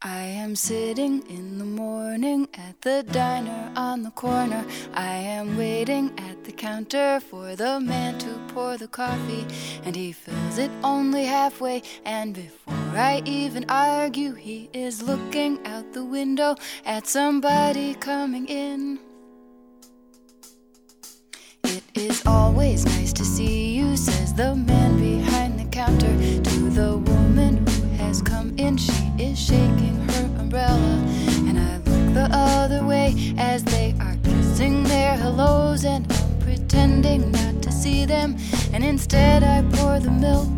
I am sitting in the morning at the diner on the corner. I am waiting at the counter for the man to pour the coffee, and he fills it only halfway. And before I even argue, he is looking out the window at somebody coming in. It is always nice to see you, says the man behind the counter to the woman who has come in. She is shaking umbrella, and I look the other way as they are kissing their hellos, and I'm pretending not to see them, and instead I pour the milk.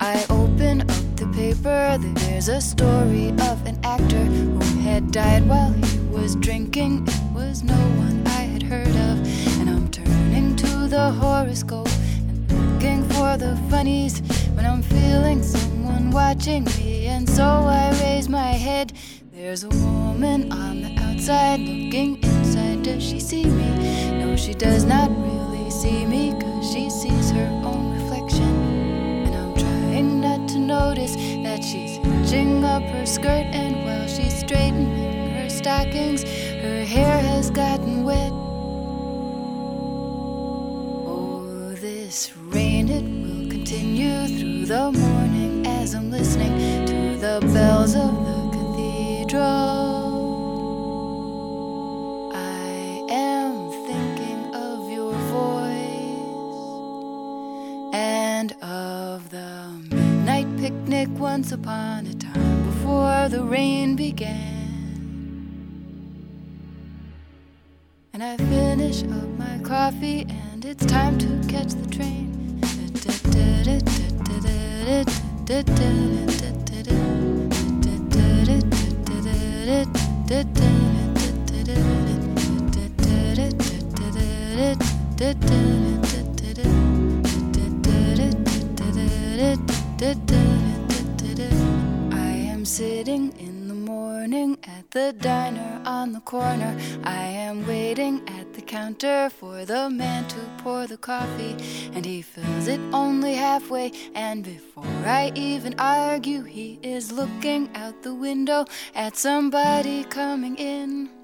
I open up the paper, there's a story of an actor who had died while he was drinking. It was no one I had heard of, and I'm turning to the horoscope and looking for the funnies when I'm feeling someone watching me. And so I raise my head. There's a woman on the outside looking inside. Does she see me? No, she does not really see me, cause she sees her own reflection. And I'm trying not to notice that she's hitching up her skirt, and while she's straightening her stockings, her hair has gotten wet. Oh, this rain, it will continue through the morning the bells of the cathedral. I am thinking of your voice and of the midnight picnic once upon a time before the rain began. And I finish up my coffee, and it's time to catch the train. I am sitting in morning at the diner on the corner. I am waiting at the counter for the man to pour the coffee, and he fills it only halfway. And before I even argue, he is looking out the window at somebody coming in.